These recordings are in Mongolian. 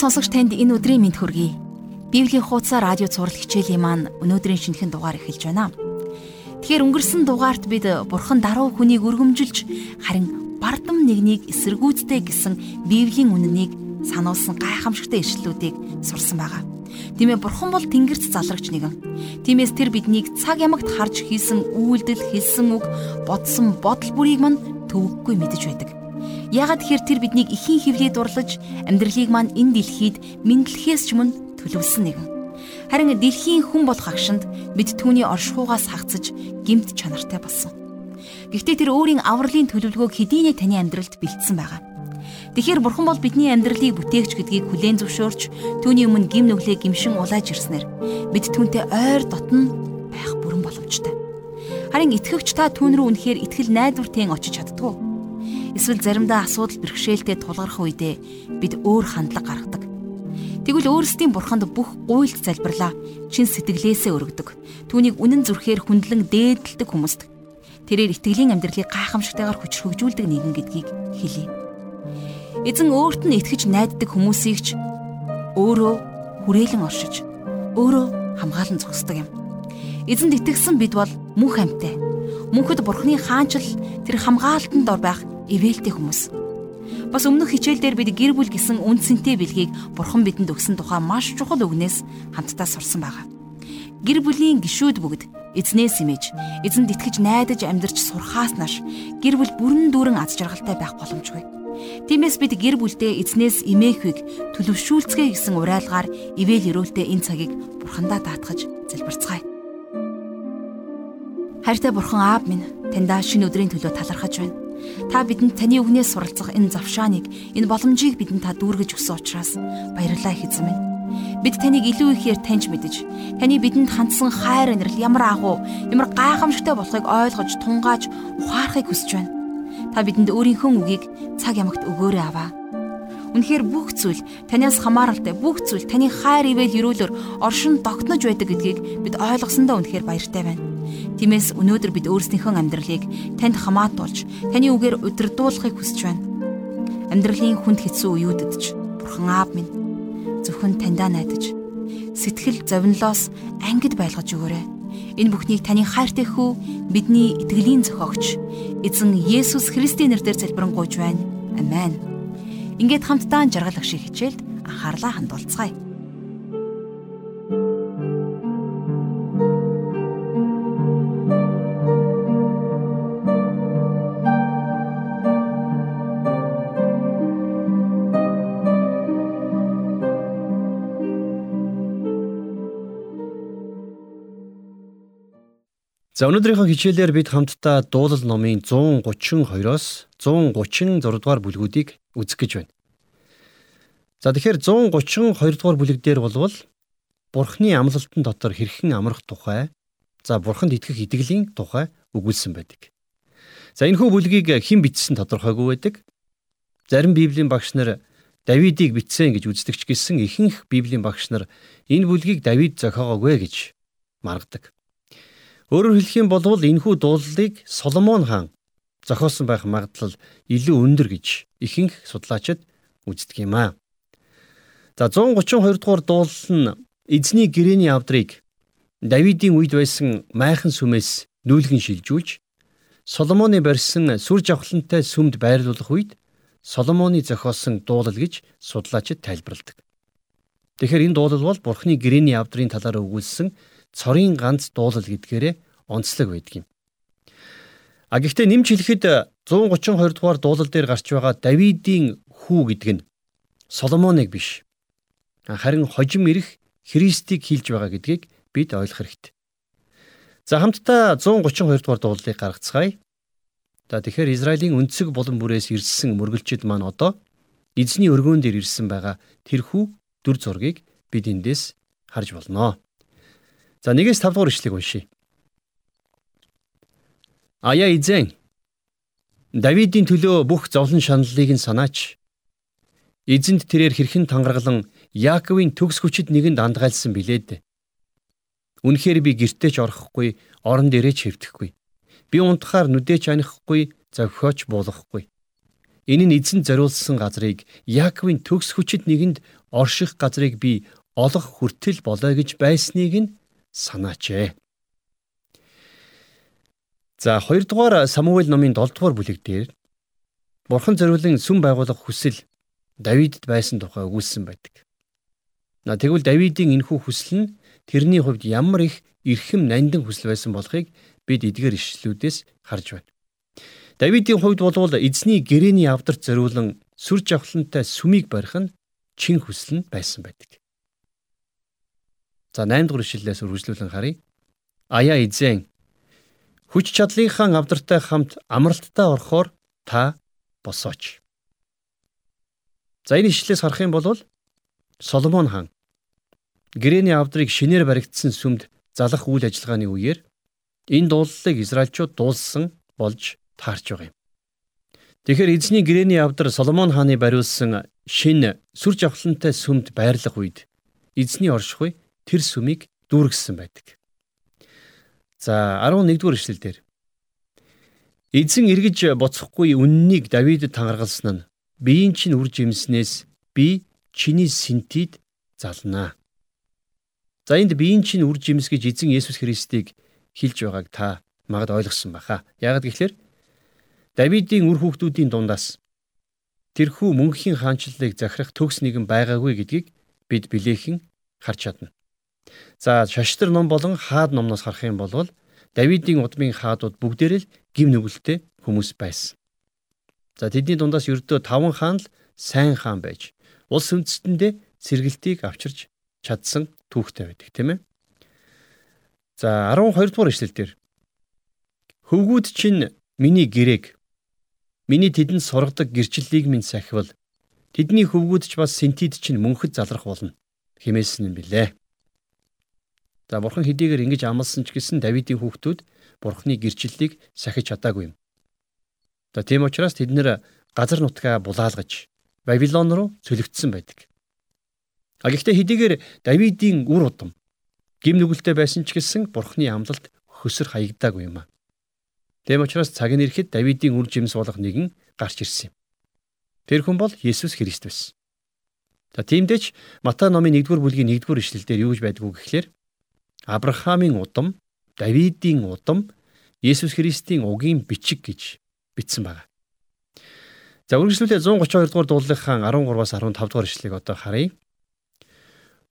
Сонсогч танд энэ өдрийн мэнд хүргэе. Библийн хуудас радио цаурал хичээлийн маань өнөөдрийн шинэхэн дугаар эхэлж байна. Тэгэхээр өнгөрсөн дугаарт бид Бурхан даруй хүнийг өргөмжилж харин бардам нэгнийг эсэргүүцдэг гэсэн Библийн үнэнийг сануулсан гайхамшигтай ишлэлүүдийг сурсан байгаа. Тийм ээ Бурхан бол Тэнгэрт залрагч нэгэн. Тиймээс тэр биднийг цаг ямагт харж хийсэн үйлдэл, хэлсэн үг, бодсон бодол бүрийг мань төвөггүй мэдэж байдаг. Яагаад тэгэхээр тэр биднийг ихийн хөвлөд дурлаж амьдралыг маань энэ дэлхийд мэдлэхээс ч мөн төлөвлөсөн нэгэн. Харин дэлхийн хүн болох агшинд бид түүний оршихугаас хагцаж гимт чанартай болсон. Гэхдээ тэр өөрийн авралын төлөвлөгөөг хэдийнэ таны амьдралд бэлдсэн байгаа. Тэгэхэр бурхан бол бидний амьдралыг бүтээгч гэдгийг хүлээн зөвшөөрч түүний өмнө гим нүглээ гимшин улааж ирснээр бид түүнтэй ойр дотн байх бүрэн боломжтой. Харин итгэвч та түүн рүү үнэхээр итгэл найдвартын очиж чаддгүй. Эсвэл заримдаа асуудал бэрхшээлтэй тулгарх үедээ бид өөр хандлага гаргадаг. Тэгвэл өөрсдийн бурханд бүх гуйлд залбирлаа чин сэтгэлээсээ өргөдөг. Түүнийг үнэн зүрхээр хүндлэн дээдэлдэг хүмүүст тэрээр итгэлийн амьдралыг гайхамшигтайгаар хүчрхэгжүүлдэг нэгэн гэдгийг хэлье. Эзэн өөрт нь итгэж найддаг хүмүүсийг ч өөрөө хүрээлэн оршиж өөрөө хамгаалан зогсдог юм. Эзэнд итгэсэн бид бол мөнх амьтай. Мөнхөд бурхны хаанчл тэр хамгаалтанд ор байх ивэлтэй хүмүүс. Бас өмнөх хичээлдээр бид гэр бүл гэсэн үндсэнтэй бэлгийг бурхан бидэнд өгсөн тухай маш чухал үгнээс хамтдаа сурсан байгаа. Гэр бүлийн гишүүд бүгд эзнээс имэж, эзэнд итгэж найдаж амьдарч сурхаас нааш гэр бүл бүрэн дүүрэн аз жаргалтай байх боломжгүй. Тиймээс бид гэр бүлдээ эзнээс имээхүйг төлөвшүүлцгээе гэсэн уриалгаар ивэл өрөөлтөө энэ цагийг бурхандаа даатгаж залбирцгаая. Хайртай бурхан аав минь таньдаа шинэ өдрийн төлөө талархаж байна. Та бидэнд таны үгнээс суралцах энэ завшааныг, энэ боломжийг бидэнд та дүүргэж өгсөн учраас баярлалаа их эзэн минь. Бид таныг илүү ихээр таньж мэдэж, таны бидэнд хандсан хайр инрэл ямар агуу, ямар гайхамшигтай болохыг ойлгож, тунгааж, ухаарахыг хүсэж байна. Та бидэнд өөрийнхөө үгийг цаг ямагт өгөөрэй аваа. Үнэхээр бүх зүйл танаас хамааралтай, бүх зүйл таны хайр ивэл өрөөлөөр оршин тогтнож байдаг гэдгийг бид ойлгосондоо үнэхээр баяртай байна. Тиймээс өнөөдөр бид өөрсдийнхөө амьдралыг танд хамаатуулж, таны үгээр удирдуулахыг хүсэж байна. Амьдралын хүнд хэцүү үеүүдэд ч Бурхан аав минь зөвхөн таньдаа найдаж сэтгэл зовнилоос ангид байлгаж өгөөрэй. Энэ бүхнийг таны хайртай хүү бидний итгэлийн зохиогч эзэн Есүс Христийн нэрээр залбирanгуйж байна. Амен. Ингээд хамтдаа жаргал ах шиг хичээлд анхаарлаа хандуулцгаая. За өнөөдрийнхөө хичээлээр бид хамтдаа дуулал номын 132-оос 136 дугаар бүлгүүдийг үзэх гэж байна. За тэгэхээр 132 дугаар бүлэг дээр болвол Бурхны амлалтан дотор хэрхэн амрах тухай, за Бурханд итгэх итгэлийн тухай өгүүлсэн байдаг. За энэхүү бүлгийг хэн бичсэн тодорхойгүй байдаг. Зарим Библийн багш нар Давидыг бичсэн гэж үздэгч гисэн ихэнх Библийн багш нар энэ бүлгийг Давид зохиогоогүй гэж маргадаг. Өөрөөр хэлэх юм бол энэхүү дуулалыг Соломон хаан зохиосон байх магадлал илүү өндөр гэж ихэнх судлаачид үздэг юм аа. За 132 дугаар дуулал нь эзний гэрэний авдрыг Давидын үед байсан майхан сүмээс нүүлгэн шилжүүлж Соломоны барьсан сүр жавхлантай сүмд байрлуулах үед Соломоны зохиосон дуулал гэж судлаачид тайлбарладаг. Тэгэхээр энэ дуулал бол Бурхны гэрэний авдрын талаар өгүүлсэн цорын ганц дуулал гэдгээрээ онцлог байдаг юм. А гэхдээ нэмж хэлэхэд 132 дугаар дуулал дээр гарч байгаа Давидын хүү гэдэг нь Соломоныг биш. Харин хожим ирэх Христийг хилж байгаа гэдгийг бид ойлгох хэрэгтэй. За хамтдаа 132 дугаар дуулалыг гаргацгаая. За тэгэхээр Израилийн өнцөг болон бүрээс ирсэн мөргөлчд маань одоо эзний өргөөн дээр ирсэн байгаа тэрхүү дүр зургийг бид эндээс харж болно. За 1-5 дугаар ишлэгийг уншийе. Аяа эзэн Давидын төлөө бүх зовлон шаналлыг нь санаач. Эзэнд тэрээр хэрхэн тангаргалан Яаковын төгс хүчит нэгэнд андгайлсан билээд. Үнэхээр би гэртээ ч орохгүй, орон дээрээ ч хэвтэхгүй. Би унтахаар нүдээ ч анихгүй, зовхооч буулгахгүй. Энэ нь эзэн зориулсан газрыг Яаковын төгс хүчит нэгэнд орших газрыг би олох хүртэл болоо гэж байсныг нь санаачээ. За 2 дугаар Самуэль номын 7 дугаар бүлэг дээр Бурхан зориулан сүм байгуулах хүсэл Давидэд байсан тухай өгүүлсэн байдаг. На тэгвэл Давидын энэхүү хүсэл нь тэрний хувьд ямар их эрхэм нандин хүсэл байсан болохыг бид эдгээр ишлүүдээс харж байна. Давидын хувьд болвол эзний гэрэний авдарт зориулан сүр жавхлантай сүмийг барих нь чин хүсэл нь байсан байдаг. За 8 дугаар ишлэлээс үргэлжлүүлэн харъя. Аяа эзэн Хүч чадлынхаа авдартай хамт амралттай орохоор та босооч. За энэ ишлээс харах юм бол Соломон хаан гэрэний авдрыг шинээр баригдсан сүмд залах үйл ажиллагааны үеэр энэ дуулалыг Израильчууд дуулсан болж таарч байгаа юм. Тэгэхээр эзний гэрэний авдар Соломон хааны бариулсан шинэ сүр жавхлантай сүмд байрлах үед эзний оршихуй тэр сүмийг дүүргэсэн байдаг. За 11-р эшлэл дээр Эзэн эргэж боцохгүй үннийг Давидэд тангаргалсан нь биеийн чинь үр жимснээс би чиний синтид залнаа. За энд биеийн чинь үр жимс гэж эзэн Есүс Христийг хэлж байгааг та магад ойлгосон баха. Яагад гэвэл Давидын үр хүүхдүүдийн дундаас тэрхүү мөнхийн хаанчлалыг захирах төгс нэгэн байгаагүй гэдгийг бид билээхэн харж чадна. За шаштар ном болон хаад номноос харах юм бол Давидын удмын хаадууд бүгдээрээ л гим нүгэлтэй хүмүүс байсан. За тэдний дундаас ердөө 5 хаан л сайн хаан байж улс үндэстэндээ сэргэлтийг авчирч чадсан түүхтэй байдаг тийм ээ. За 12 дугаар ишлэлдэр Хөвгүүд чинь миний гэрээг миний тэдэнд сургадаг гэрчлэлийг минь сахивал тэдний хөвгүүд ч бас синтид чинь мөнхөд залрах болно хэмээсэн юм билээ. За бурхан хэдийгээр ингэж амласан ч гэсэн Давидын хүүхдүүд бурханы гэрчлэлийг сахиж чадаагүй юм. За тийм учраас тэд нэр газар нутгаа булаалгаж Бабилон руу цөлөгдсөн байдаг. А гэхдээ хэдийгээр Давидын үр удам гим нүгэлтэй байсан ч гэсэн бурханы амлалт хөсөр хаягдаагүй юм а. Тийм учраас цаг нь ирэхэд Давидын үр жимс болох нэгэн гарч ирсэн юм. Тэр хүн бол Есүс Христ байсан. За тиймдээч Матай номын 1-р бүлгийн 1-р ишлэлдэр юу гэж байдгүй гэхлээр Авраамийн удам, Давидын удам, Есүс Христийн угийн бичиг гэж бичсэн байна. За үргэлжлүүлээ 132 дугаар дуулынхаа 13-аас 15 дугаар ишлэгийг одоо харъя.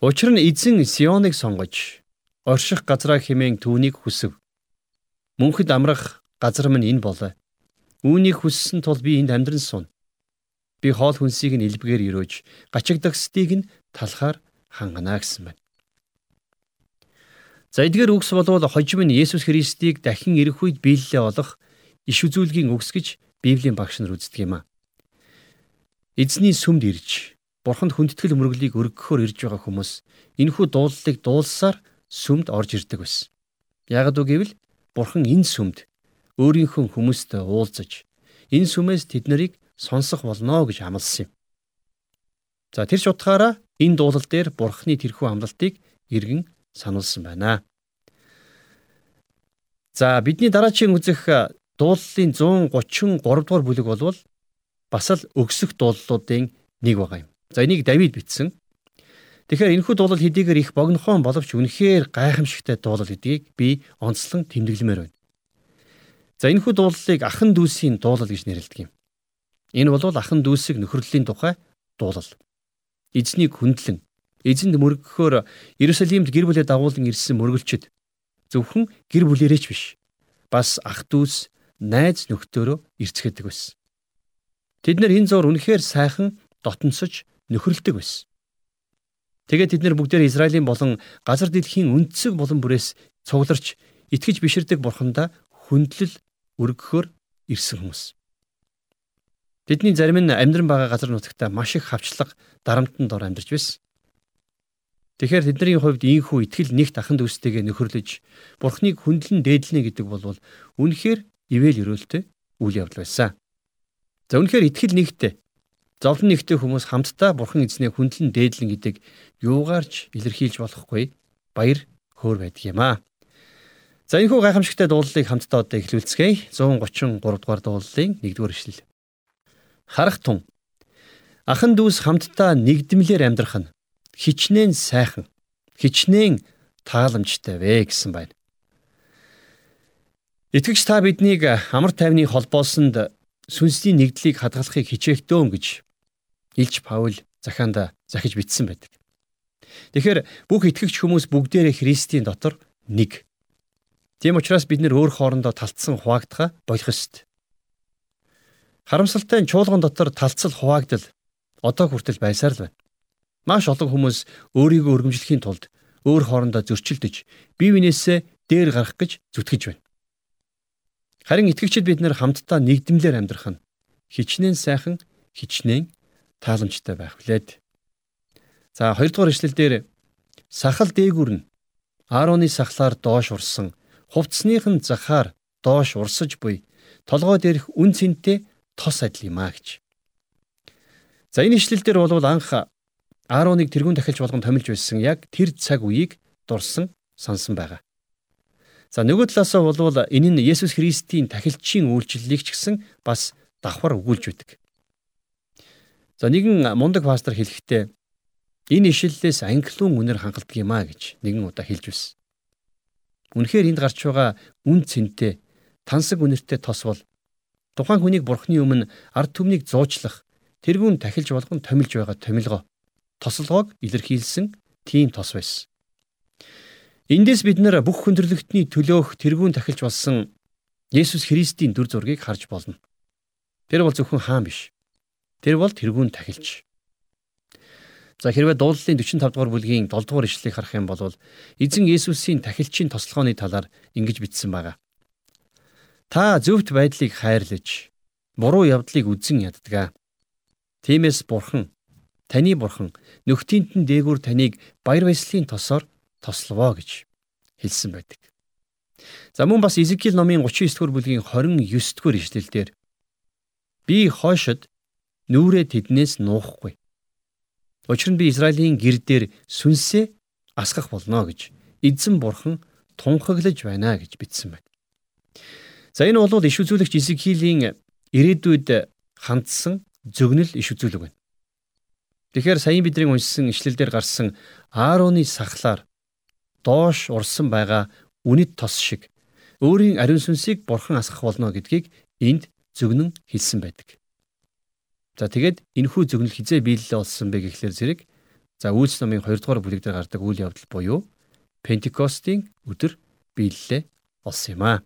Учир нь эзэн Сионыг сонгож орших газраа хэмээн түүнийг хүсв. Мөнхөд амрах газар минь энэ болоо. Үүнийг хүссэн тул би энд амьдран сун. Би хоол хүнсийг нь илбгээр өрөөж, гачигдагсдыг нь талхаар хангана гэсэн байна. За эдгээр үгс болвол хожим нь Есүс Христийг дахин ирэх үед биелэлээ олох иш үзүүлгийн үгс гэж Библийн багш нар үздэг юм а. Эзний сүмд ирж Бурханд хүндэтгэл мөрөглийг өргөхөөр ирж байгаа хүмүүс энэхүү дуулалыг дуулсаар сүмд орж ирдэг байсан. Ягд үг гэвэл Бурхан энэ сүмд өөрийнхөө хүмүүстэй уулзаж энэ сүмээс тэд нарыг сонсох болно гэж амласан юм. За тэр ч утгаараа энэ дуулал дээр Бурханы тэрхүү амлалтыг иргэн сануулсан байна. За бидний дараачийн үзэх дуулалын 133 дугаар бүлэг болвол бас л өгсөх дуулалуудын нэг байгаа юм. За энийг Давид бичсэн. Тэгэхээр энэхүү дуулал хэдийгээр их богинохон боловч үнэхээр гайхамшигтай дуулал гэдгийг би онцлон тэмдэглэмээр байна. За энэхүү дуулалыг ахан дүүсийн дуулал гэж нэрлэдэг юм. Энэ бол ахан дүүсийг нөхөрлөлийн тухай дуулал. Эзнийг хүндлэн эзэнд мөргөхөөр Иерусалимд гэр бүлээ дагуулan ирсэн мөргөлчд зөвхөн гэр бүлэрээч биш бас ах дүүс найз нөхдөөрөө ирцгээдэг байсан. Тэд нар энэ зур үнэхээр сайхан дотносож нөхөрлөдөг байсан. Тэгээд тэд нар бүгдээр Израилийн болон газар дэлхийн үндсэг болон бүрээс цугларч итгэж биширдэг бурхандаа хүндлэл өргөхөөр ирсэн хүмүүс. Тэдний зарим нь амьдран байгаа газар нутагта маш их хавчлаг дарамтанд ор амьдарч байсан. Тэгэхээр тэдний хувьд ийхүү итгэл нэгт ахын дүүстэйгээ нөхөрлөж бурхныг хүндлэн дээдлэнэ гэдэг бол үнэхээр ивэл өрөөлтэй үйл явдал байсан. За үнэхээр итгэл нэгтэй зовлон нэгтэй хүмүүс хамтдаа бурхан эзнээ хүндлэн дээдлэн гэдэг юугаарч илэрхийлж болохгүй баяр хөөр байдаг юм аа. За энэ хүү гайхамшигтай дуулалыг хамтдаа одоо эхлүүлцгээе. 133 дугаар дуулалын 1-р эшлэл. Харах тун. Ахан дүүс хамтдаа нэгдмэлээр амьдрах нь хичнээн сайхан, хичнээн тааламжтай вэ гэсэн байна. Итгэгч та биднийг амар тайвны холбоосонд сүнсний нэгдлийг хадгалахыг хичээхтөөн гэж Илж Паул захаанда захиж бичсэн байдаг. Тэгэхээр бүх итгэгч хүмүүс бүгдээрээ Христийн дотор нэг. Тийм учраас бид нэр өөр хоорондоо талцсан хуваагдахаа болох ёстой. Харамсалтай нь чуулган дотор талцал хуваагдал одоо хүртэл байсаар л байна. Маш олон хүмүүс өөрийгөө өргөмжлөхийн тулд өөр хоорондоо зөрчилдөж, бие биенээсээ дээр гарах гэж зүтгэж байна. Харин итгэгчид бид нэр хамтдаа нэгдмлэр амьдрах нь хичнээн сайхан, хичнээн тааламжтай байх билээд. За 2 дугаар ишлэл дээр сахал дээгүр нь Аароны сахлаар доош урсан, хувцсных нь захаар доош урсаж буй толгой дээрх үн цэнтэй тос адил юм а гэж. За энэ ишлэл дээр бол анх Аароныг тэрүүн дахилж болгон томилж байсан яг тэр цаг үеийг дурсан сансан байгаа. За нөгөө талаасаа болвол энэ нь Есүс Христийн тахилчийн үйлчлэлийг ч гэсэн бас давхар өгүүлж байдаг. За нэгэн мундаг пастор хэлэхдээ энэ ишлэлээс англиун үнээр хангалдаг юм а гэж нэгэн удаа хэлж байсан. Үнэхээр энд гарч байгаа үн цэнтэй тансаг үнэртэй тос бол тухайн хүнийг бурхны өмнө ард түмнийг зуучлах тэрүүн тахилж болгон томилж байгаа томилгоо тослогоог илэрхийлсэн тийм тос байсан. Эндээс бид нар бүх хүндрэлтний төлөөх тэргүүн тахилж болсон Есүс Христийн дүр зургийг харж болно. Тэр бол зөвхөн хаан биш. Тэр бол тэргүүн тахилч. За хэрвээ дуулалын 45 дугаар бүлгийн 7 дугаар ишлэгийг харах юм бол эзэн Есүсийн тахилчийн тослогооны талаар ингэж бичсэн байгаа. Та зөвхт байдлыг хайрлаж, буруу явдлыг үзэн яддаг. Тиймээс бурхан, таны бурхан нөхдийнтэн дээгүүр таныг баяр баясгалын тосоор тословоо гэж хэлсэн байдаг. За мөн бас Изекиэл номын 39 дугаар бүлгийн 29 дугаар ишлэлдэр би хойшод нүрээ тэднээс нуухгүй. Учир нь би Израилийн гэр дээр сүнсээ асгах болно гэж эзэн бурхан тунхаглаж байна гэж бичсэн байна. За энэ бол иш үзүүлэгч Изекиэлийн ирээдүйд хандсан зөгнөл иш үзүүлэг байна. Тэгэхээр саяын бидний уншсан ишлэлдэр гарсан Аароны сахлаар доош урсан байгаа үнэт тос шиг өөрийн ариун сүнсийг бурхан асгах болно гэдгийг энд зөвгнөн хэлсэн байдаг. За тэгээд энэхүү зөвгнөл хизээ биелэлээ болсон бэ гэхлээр зэрэг за үйлс номын 2 дугаар бүлэг дээр гардаг үйл явдал буюу Пентекостийн өдөр биелэлээ болсон юм а.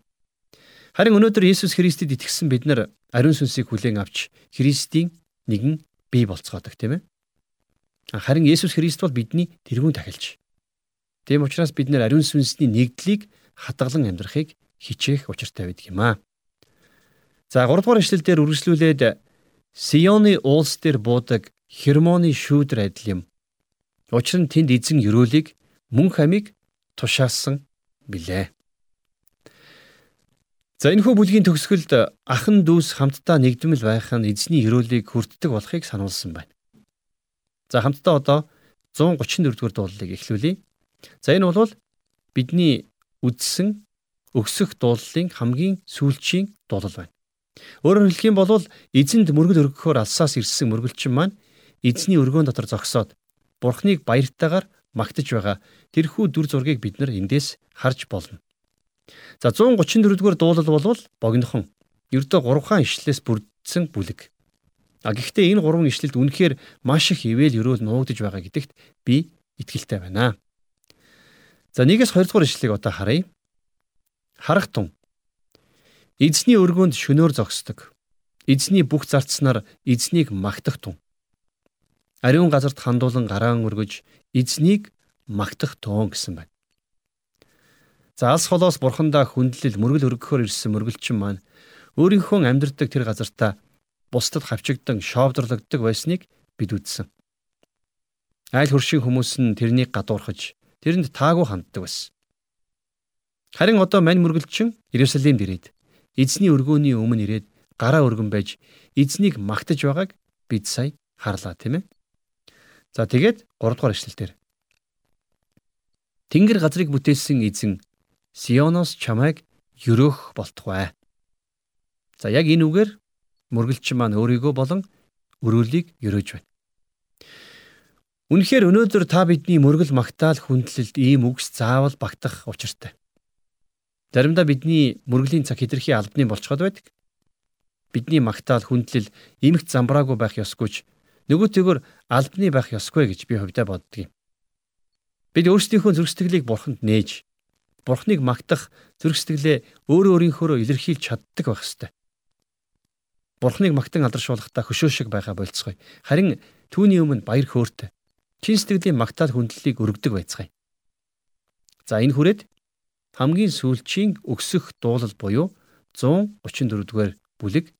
Харин өнөөдөр Есүс Христэд итгэсэн бид нар ариун сүнсийг хүлээн авч Христийн нэгэн бий болцгоодог тийм ээ. Харин Есүс Христ бол бидний тэрүүн тахилч. Тийм учраас бид нэр ариун сүнсний нэгдлийг хадгалан амьдрахыг хичээх учиртай байдаг юм аа. За 3 дугаар эшлэл дээр үргэлжлүүлээд Сионы уулс дээр буудаг Хермоны шүүдэр адил юм. Учир нь тэнд эзэн өрөөлийг мөн хамиг тушаасан билээ. За энэхүү бүлгийн төгсгөлд ахан дүүс хамтдаа нэгдмэл байх нь эзний өрөөлийг хүртдэг болохыг сануулсан байна. За хамтдаа одоо 134 дугаар дуулалыг эхлүүлье. За энэ бол бидний үдсэн өгсөх дуулалын хамгийн сүүлчийн дуулал байна. Өөрөөр хэлэх юм бол эзэнд мөргөл өргөхөөр алсаас ирсэн мөргөлчин маань эзний өргөөн дотор зогсоод бурхныг баяртайгаар магтаж байгаа тэрхүү дүр зургийг бид нар эндээс харж болно. За 134 дугаар дуулал бол богинохон ердөө 3 хаан ишлэлээс бүрдсэн бүлэг. А гэхдээ энэ гурван ишлэлд үнэхээр маш их ивэл өрөөл нуугдж байгаа гэдэгт би итгэлтэй байна. За 1-ээс 2 дугаар ишлэгийг одоо харъя. Харах тун. Эзний өргөөнд шөнөөр зогсдог. Эзний бүх зарцнаар эзнийг магтах тун. Ариун газарт хандуулан гараан өргөж эзнийг магтах тун гэсэн байна. За алс холоос бурхандаа хүндлэл мөргөл өргөхөөр ирсэн мөргөлчин маань өөрийнхөө амьдардаг тэр газартаа бусдад хавчигдан шоовдрлогддог байсныг бид үзсэн. Айл хөршийн хүмүүс нь тэрнийг гадуурхаж тэрэнд таагүй ханддаг байсан. Харин одоо мань мөргөлчин Иерусалимд ирээд эзний өргөөний өмнө ирээд гараа өргөн байж эзнийг магтаж байгааг бид сая харлаа тийм ээ. За тэгээд 3 дугаар эшлэлтэр Тэнгэр газрыг бүтээсэн эзэн Сионоос чамайг өрөөх болтугай. За яг энэ үгээр мөргөлчин маань өөрийгөө болон өрөөлийг өрөөж байна. Үнэхээр өнөөдөр та бидний мөргөл магтаал хүндлэлд ийм үгс заавал багтах учиртай. Заримдаа бидний мөргөлийн цаг хэтэрхий албаны болцоход байдаг. Бидний магтаал хүндлэл эмгт замбраагүй байх ёсгүйч нөгөөтэйгөр албаны байх ёсгүй гэж би хувьдаа боддгийг. Бид өөрсдийнхөө зүрх сэтгэлийг бурханд нээж бурхныг магтах зүрх сэтгэлээ өөрөө өөрийнхөөрөө илэрхийлж чаддаг байх ёстой. Бурхныг магтан алдаршуулахдаа хөшөөшиг байгаа болцгоё. Харин түүний өмнө баяр хөөртэй чин сэтгэлийн магтаал хүндлэлийг өргөдөг байцгаая. За энэ хүрээд хамгийн сүүлчийн өксөх дуулал буюу 134 дугаар бүлэг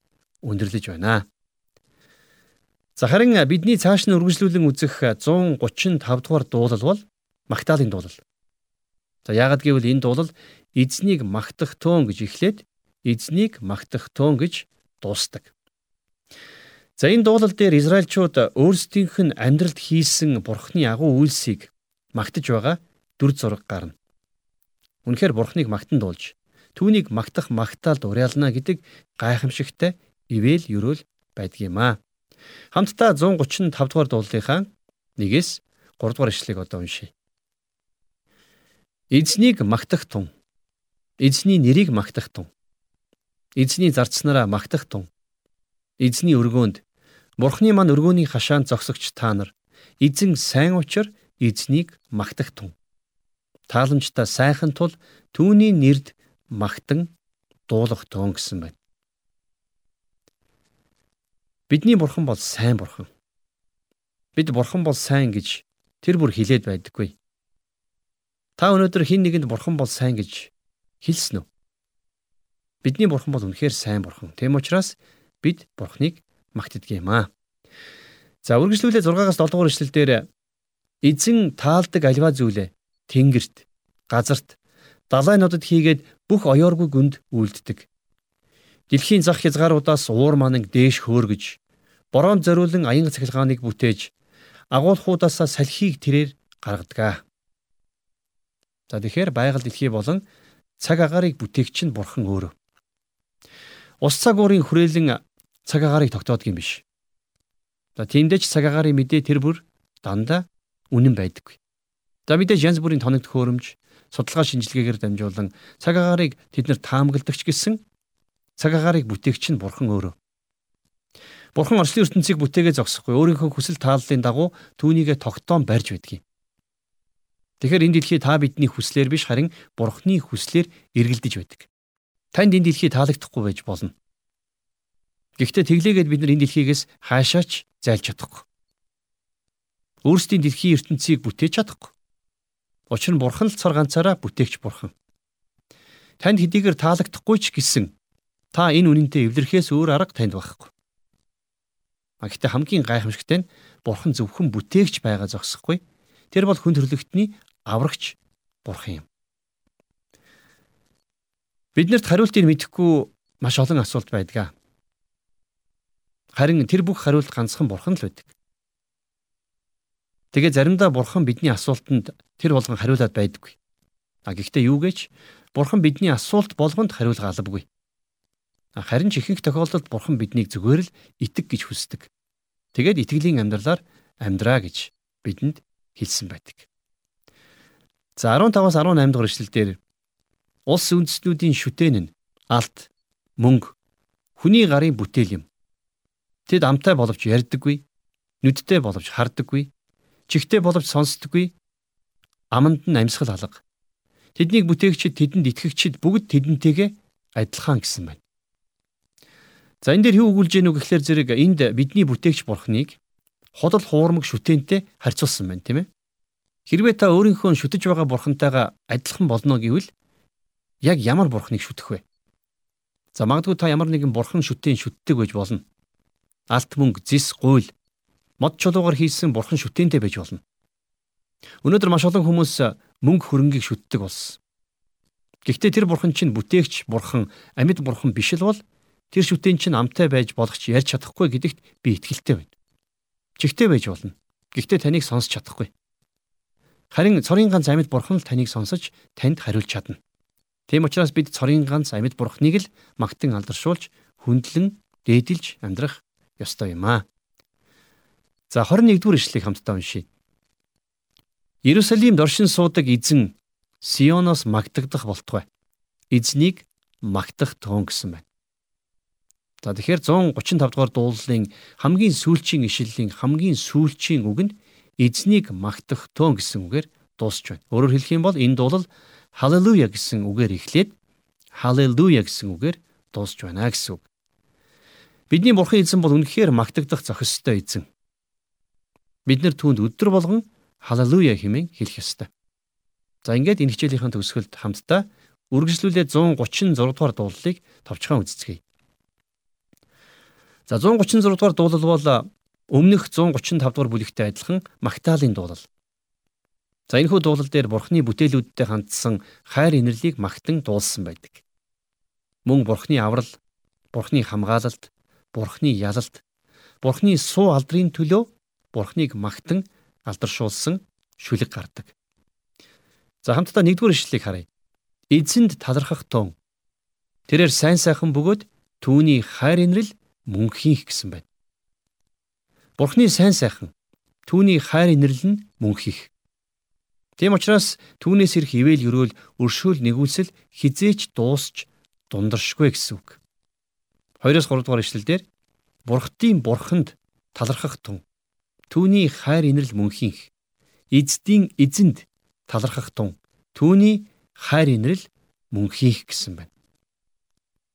өндөрлөж байна. За харин бидний цааш нь үргэлжлүүлэн үзэх 135 дугаар дуулал бол магтаалын дуулал. За яагад гэвэл энэ дуулал эзнийг магтах төөн гэж эхлээд эзнийг магтах төөн гэж дуустдаг. За энэ дуулал дээр Израильчууд өөрсдийнх нь амьдралд хийсэн бурхны агуу үйлсийг магтаж байгаа дүр зураг гарна. Үнэхээр бурхныг магтан дуулж түүнийг магтах магтаалд уриална гэдэг гайхамшигтай ивэл ерөөл байдгиймаа. Хамтдаа 135 дугаар дуулынхаа 1-ээс 3 дугаар ишлэгийг одоо уншийе. Эзнийг магтах тун. Эзний нэрийг магтах тун. Эзний зарцнараа магтах тун эзний өргөөнд Бурхны мань өргөөний хашаанд зогсогч та нар эзэн сайн учир эзнийг магтах тун. Тааламжтай сайхан тул түүний нэрд магтан дуулах тун гэсэн байна. Бидний бурхан бол сайн бурхан. Бид бурхан бол сайн гэж тэр бүр хилээд байдаггүй. Та өнөөдөр хин нэгэнд бурхан бол сайн гэж хэлсэн үү? Бидний бурхан бол үнэхээр сайн бурхан. Тэм учраас бид Бурхныг магтдаг юм аа. За үргэлжлүүлээ 6-аас 7 дугаар эшлэлдэр эзэн таалдаг альва зүйлээ тэнгэрт, газарт, далайнуудад хийгээд бүх оёоргүй гүнд үйлддэг. Дэлхийн зах хязгааруудаас уур мананг дээш хөөргөж, бороонд зориулан аян цахилгааныг бүтээж, агуулхуудаасаа салхийг тэрээр гаргадаг. За тэгэхээр байгаль дэлхий болон цаг агаарыг бүтээгч нь бурхан өөрөө. Ус цаг уурын хүрээлэн цаг агаарыг тогтоодог юм биш. За тиймдээ ч цаг агарын мэдээ тэр бүр дандаа үнэн байдаггүй. За мэдээж янз бүрийн тоног төхөөрөмж, судалгаа шинжилгээгээр дамжуулан цаг агаарыг тэд нар таамагладагч гэсэн цаг агаарыг бүтээгч нь бурхан өөрөө. Бурхан орчлын ертөнцийг бүтээгээ зогсохгүй өөрийнхөө хүсэл тааллын дагуу түүнийгэ тогтоон барьж байдаг юм. Тэгэхээр энэ дэлхий та бидний хүслээр биш харин бурхны хүслээр эргэлдэж байдаг. Танд энэ дэлхий таалагдахгүй байж болно. Гэхдээ тэглээгээд бид нар энэ дэлхийгээс хаашаач зайлж чадахгүй. Өөрсдийн дэлхийн ертөнцийг бүтээж чадахгүй. Учир нь бурхан л цар ганцаараа бүтээгч бурхан. Танд хэдийгээр таалагдахгүй ч гэсэн та энэ үнэнтэй эвлэрхээс өөр арга танд байхгүй. А гэхдээ хамгийн гайхамшигтай нь бурхан зөвхөн бүтээгч байгаа зогсохгүй. Тэр бол хүн төрлөختний аврагч бурхан юм. Биднэрт хариултыг мэдэхгүй маш олон асуулт байдаг. Харин тэр бүх хариулт ганцхан бурхан л байдаг. Тэгээ заримдаа бурхан бидний асуултанд тэр болгон хариулаад байдаггүй. А гэхдээ юу гэж бурхан бидний асуулт болгонд хариулга албагүй. Харин ч ихэнх тохиолдолд бурхан биднийг зүгээр л итэг гэж хүсдэг. Тэгээд итгэлийн амьдралаар амьдраа гэж бидэнд хэлсэн байдаг. За 15-аас 18 дугаар эшлэлдэр улс үндэстнүүдийн шүтэн нь алт, мөнгө, хүний гарын бүтээл юм. Тэд амтай боловч ярьдаггүй, нүдтэй боловч хардаггүй, чихтэй боловч сонсдоггүй. Аманд нь амьсгал алга. Тэднийг бүтээгчид тэдэнд итгэгчид бүгд тэдэнтэйгээ адилхан гэсэн байна. За энэ дээр юу өгүүлж гэнэ үг гэхлээр зэрэг энд бидний бүтээгч бурхныг худал хуурмаг шүтэнтэй харьцуулсан байна тийм ээ. Хэрвээ та өөрийнхөө шүтэж байгаа бурхантайгаа адилхан болно гэвэл яг ямар бурхныг шүтэх вэ? За магадгүй та ямар нэгэн бурхан шүтэн шүтдэг байж болно алт мөнгө, зис, гуйл, мод чулуугаар хийсэн бурхан шүтэнтэй байж болно. Өнөөдөр маш олон хүмүүс мөнгө хөрөнгийг шүтдэг болсон. Гэхдээ тэр бурхан чинь бүтээгч бурхан, амьд бурхан биш л бол тэр шүтэн чинь амтай байж болох ч ярьж чадахгүй гэдэгт би итгэлтэй байна. Чихтэй байж болно. Гэхдээ таныг сонсч чадахгүй. Харин цорын ганц амьд бурхан л таныг сонсож танд хариулж чадна. Тийм учраас бид цорын ганц амьд бурхныг л магтан алдаршуулж хүндлэн дээдэлж амьдрах ёстой юм аа. За 21 дугаар ишлэгийг хамтдаа уншийе. Иерусалимд оршин суудаг эзэн Сионоос магтагдах болтугай. Эзнийг магтах тоон гэсэн байна. За тэгэхээр 135 дугаар дуулалын хамгийн сүүлчийн ишлэлийн хамгийн сүүлчийн үг нь эзнийг магтах тоон гэсэн үгээр дуусч байна. Өөрөөр хэлэх юм бол энэ дуулал халелуя гэсэн үгээр эхлээд халелуя гэсэн үгээр дуусч байна гэсэн үг. Бидний бурхан эзэн бол үнэхээр магтагдах зохистой эзэн. Бид нар түүнд өдөр болгон халелуя хэмээн хэлэх ёстой. За ингээд энэ хичээлийнхэн төгсгөлд хамтдаа үргэлжлүүлээд 136 дугаар дуулалыг товчхон үздэцгээе. За 136 дугаар дуулал бол өмнөх 135 дугаар бүлэгтэй адилхан Магдалины дуулал. За энэхүү дуулал дээр Бурхны бүтээлүүдтэй хандсан хайр инэрлийг магтан дуулсан байдаг. Мөн Бурхны аврал, Бурхны хамгаалалт, Бурхны ялалт, Бурхны суу алдрын төлөө Бурхныг магтан алдаршуулсан шүлэг гардаг. За хамтдаа нэгдүгээр ишлэлийг харъя. Эзэнд талархах тон. Тэрээр сайн сайхан бөгөөд түүний хайр инрэл мөн хийх гэсэн байна. Бурхны сайн сайхан түүний хайр инэрл нь мөн хийх. Тийм учраас түүнээс ирэх ивэл өрөөл өршөөл нэгүүлсэл хизээч дуусч дундаршгүй гэсэн үг. 2-оос 3 дугаар ишлэлдэр Бурхтын бурханд талархах тун түүний хайр инэрл мөн хийх. Эздийн эзэнд талархах тун түүний хайр инэрл мөн хийх гэсэн байна.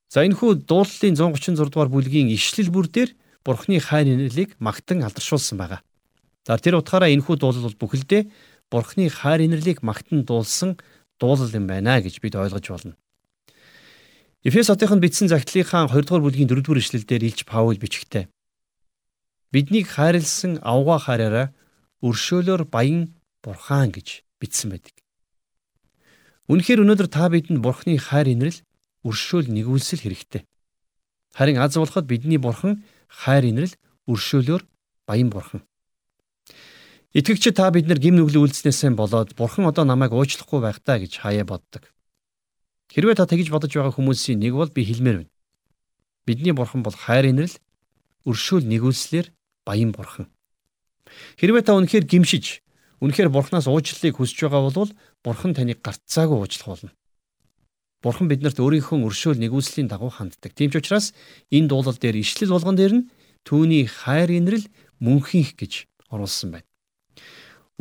За энэхүү дуулалын 136 дугаар бүлгийн ишлэл бүр дээр Бурхны хайр инэрлийг магтан алдаршуулсан байгаа. За тэр утгаараа энэхүү дуулал бол бүхэлдээ Бурхны хайр инэрлийг магтан дуулсан дуулал юм байна гэж бид ойлгож болно. Эфес хотынд бичсэн загтлынхаа 2 дугаар бүлгийн 4 дугаар ишлэлдэр Илж Паул бичгтээ. Биднийг хайрлсан авгаа хараараа өршөөлөөр баян бурхан гэж бичсэн байдаг. Үнэхээр өнөөдөр та бидэнд Бурхны хайр инрэл өршөөл нэгүүлсэл хэрэгтэй. Харин аз болоход бидний бурхан хайр инрэл өршөөлөөр баян бурхан. Итгэгч та бид нар гим нүглээ үйлснээсээ болоод бурхан одоо намайг уучлахгүй байх таа гэж хаяа боддог. Хэрвээ та тэгж бодож байгаа хүмүүсийн нэг бол би хэлмээр байна. Бидний бурхан бол хайр инрэл өршөөл нэгүүлслэр баян бурхан. Хэрвээ та үнэхээр гимшиж, үнэхээр бурханаас уучлалыг хүсэж байгаа бол бурхан таныг гарцаагүй уучлах болно. Бурхан биднэрт өөрийнхөө өршөөл нэгүслийн дагуу ханддаг. Тийм ч учраас энэ дуулал дээр ишлэл болгон дээр нь түүний хайр инрэл мөнхийх гэж оруулсан байна.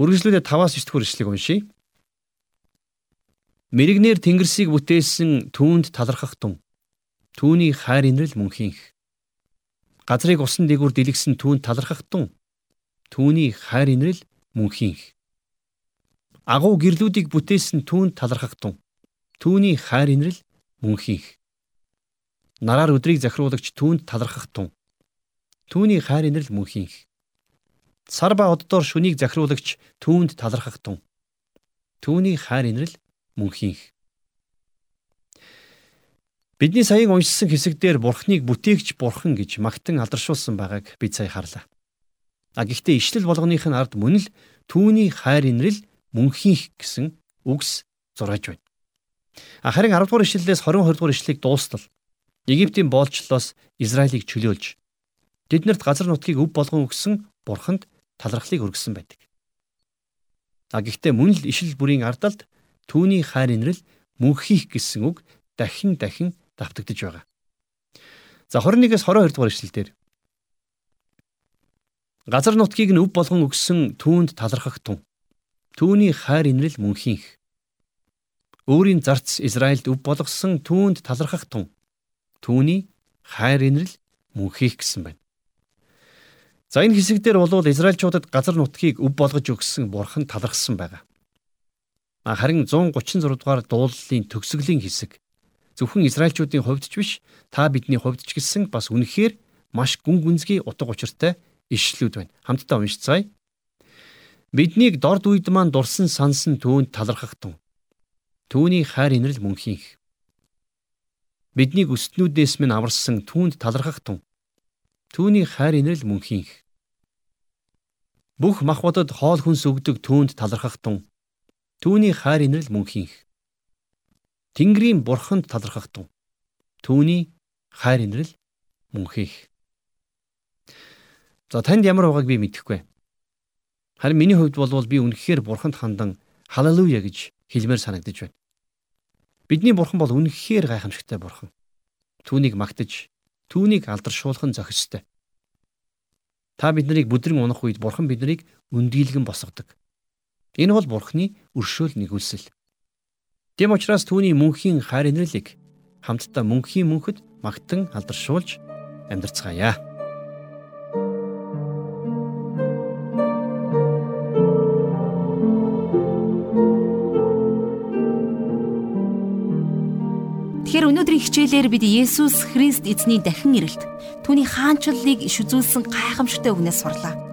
Үргэлжлүүлээ 5-аас 9 дэх ишлэгийг уншийе. Мэрэгнэр тэнгэрсийг бүтээсэн түүнд талархах тун. Түүний хайр инрэл мөнхийх. Газрыг усан дээгүр дэлгсэн түүнд талархах тун. Түүний хайр инрэл мөнхийх. Агуу гэрлүүдийг бүтээсэн түүнд талархах тун Түүний хайр инрэл мөн хийх. Нараар өдрийг захируулагч түүнд талархах тун. Түүний хайр инрэл мөн хийх. Сар ба оддоор шүнийг захируулагч түүнд талархах тун. Түүний хайр инрэл мөн хийх. Бидний саяын уншсан хэсэгдэр Бурхныг бүтээгч Бурхан гэж магтан алдаршуулсан байгааг бид сая харлаа. А гэхдээ ишлэл болгоных нь ард мөн л түүний хайр инрэл мөн хийх гэсэн үгс зураж байна. Харин 10 дугаар ишлэлээс 22 дугаар ишлэлийг дуустал Египтийн боолчлолоос Израилийг чөлөөлж тэднэрт газар нутгийг өв болгон өгсөн бурханд талархлыг өргөсөн байдаг. А гэхдээ мөн л ишил бүрийн ардалд түүний хайр инрэл мөнхийх гэсэн үг дахин дахин давтагдж байгаа. За 21-с 22 дугаар ишлэлдэр газар нутгийг нь өв болгон өгсөн түүнд талархах тун. Түүний хайр инрэл мөнхийх өөрийн зарц Израильд өв болгосон түүнд талархах тун. Түүний хайр инрэл мөн хийх гэсэн байна. За энэ хэсэгдэр болвол Израильчуудад газар нутгийг өв болгож өгсөн бурхан талархсан байгаа. Харин 136 дугаар дуулалын төгсгөлийн хэсэг зөвхөн Израильчуудын хувьд ч биш та бидний хувьд ч гэсэн бас үнэхээр маш гүн гүнзгий утга учиртай ишлүүд байна. Хамтдаа уншицгаая. Биднийг дорд үед маань дурсан сансан түүнд талархах тун. Түүний хайр инрэл мөнхийнх. Биднийг өстнүүдээс минь аварсан түүнд талархах тун. Түүний хайр инрэл мөнхийнх. Бүх махбодод хоол хүнс өгдөг түүнд талархах тун. Түүний хайр инрэл мөнхийнх. Тэнгэрийн бурханд талархах тун. Түүний хайр инрэл мөнхийнх. За танд ямар байгааг би мэдэхгүй. Харин миний хувьд бол би үнэхээр бурханд хандан халелуя гэж хэлмээр санагдаж байна. Бидний бурхан бол үнэхээр гайхамшигтай бурхан. Түүнийг магтаж, түүнийг алдаршуулхан зохистой. Та биднийг бүдрэн унах үед бурхан биднийг өндийлгэн босгодог. Энэ бол бурханы өршөөл нэгүүлсэл. Тэм учраас түүний мөнхийн хайр инэрлийг хамтдаа мөнхийн мөнхөд магтан алдаршуулж амьдарцгаая. Тэгэхээр өнөөдрийн хичээлээр бид Есүс Христ эзний дахин ирэлт түүний хаанчлалыг иш үзүүлсэн гайхамшигтай үгнээс сурлаа.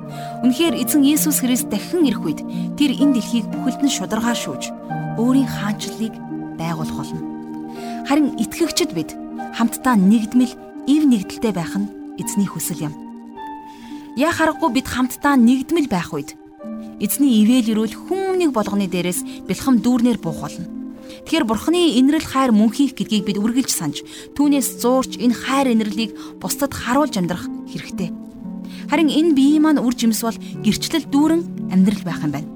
Үнэхээр эзэн Есүс Христ дахин ирэх үед тэр энэ дэлхийг бүхэлд нь шударгаа шүүж өөрийн хаанчлалыг байгуулах болно. Харин итгэгчд бид хамтдаа нэгдмэл ив нэгдэлтэй байх нь эзний хүсэл юм. Яа харахгүй бид хамтдаа нэгдмэл байх үед эзний ивэл ирүүл хүмүүнийг болгоны дээрээс бэлхэм дүүрнээр буух болно. Тэгэхээр бурхны инрэл хайр мөнхийх гэдгийг бид үргэлж санаж түүнээс зуурч энэ хайр инрэлийг бусдад харуулж амьдрах хэрэгтэй. Харин энэ биеийн маань үр жимс бол гэрчлэл дүүрэн амьдрал байх юм байна.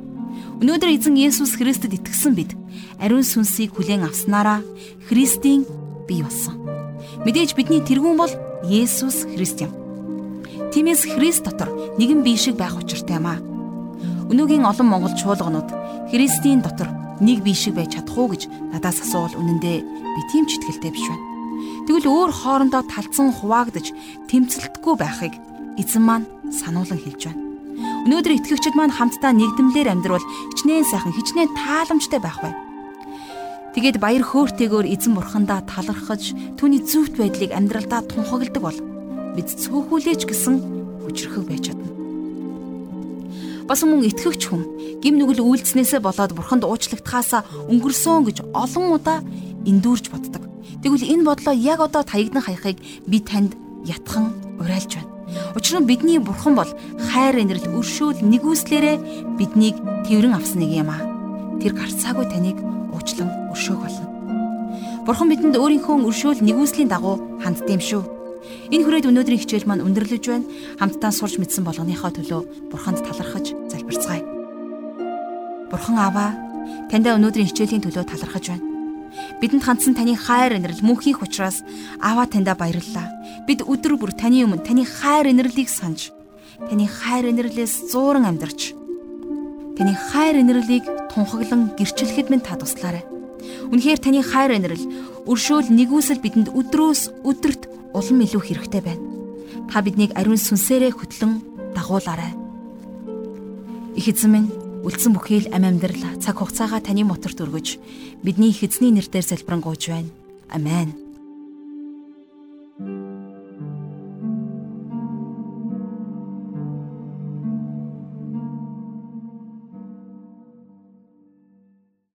Өнөөдөр эзэн Есүс Христэд итгэсэн бид ариун сүнсийг хүлээн авснараа Христийн бий болсон. Мэдээж бидний тэргүүн бол Есүс Христ юм. Тиймээс Христ дотор нэгэн бие шиг байх учиртай юм аа. Өнөөгийн олон монгол чуулганууд Христийн дотор нэг бие шиг байж чадах уу гэж надаас асуувал үнэндээ би тийм ч итгэлтэй биш байна. Тэгвэл өөр хоорондоо талцсан хуваагдж тэмцэлтгүй байхыг эзэн маань сануулan хэлж байна. Өнөөдөр итгэгчид маань хамтдаа нэгдмлэр амьдрал хичнээн сайхан хичнээн тааламжтай байх бай. Тэгээд баяр хөөртэйгөөр эзэн бурхандаа талархаж түүний зөвхт байдлыг амьдралдаа тунхагладаг бол бид цөөхүүлээч гэсэн хүчрхэг байж чадна. Бас мөн итгэгч хүн гим нүгэл үйлдснээсээ болоод бурханд уучлагдхаасаа өнгөрсөн гэж олон удаа эндүүрж боддог. Тэгвэл энэ бодлоо яг одоо таягдан хаяхыг би танд ятхан уриалж байна. Учир нь бидний бурхан бол хайр инрэл өршөөл нэгүслээрээ биднийг тэрэн авсан нэг юм аа. Тэр гарцаагүй таныг уучлан өршөөх болно. Бурхан бидэнд өөрийнхөө өршөөл нэгүслийн дагуу ханддсан юм шүү. Энэ хүрээд өнөөдрийн хичээл маань өндөрлөж байна. Хамтдаа сурч мэдсэн болгоныхоо төлөө Бурханд талархаж залбирцгаая. Бурхан Аава, таньда өнөөдрийн хичээлийн төлөө талархаж байна. Бидэнд хандсан таны хайр инрэл мөнхийх учраас Аава таньда баярлалаа. Бид өдөр бүр таны өмнө таны хайр инэрлийг санаж, таны хайр инэрлээс зууран амьдарч, таны хайр инэрлийг тунхаглан гэрчлэхэд минь та туслаарай. Үнэхээр таны хайр инрэл өршөөл нэгүсэл бидэнд өдрөөс өдөрт улам илүү хэрэгтэй байна. Та биднийг ариун сүнсээрээ хөтлөн дагуулаарай. Их эзэн минь үлдсэн бүхий л ам амьдрал цаг хугацаагаа таны моторт өргөж бидний их эзний нэрээр залбирanгуйж байна. Амен.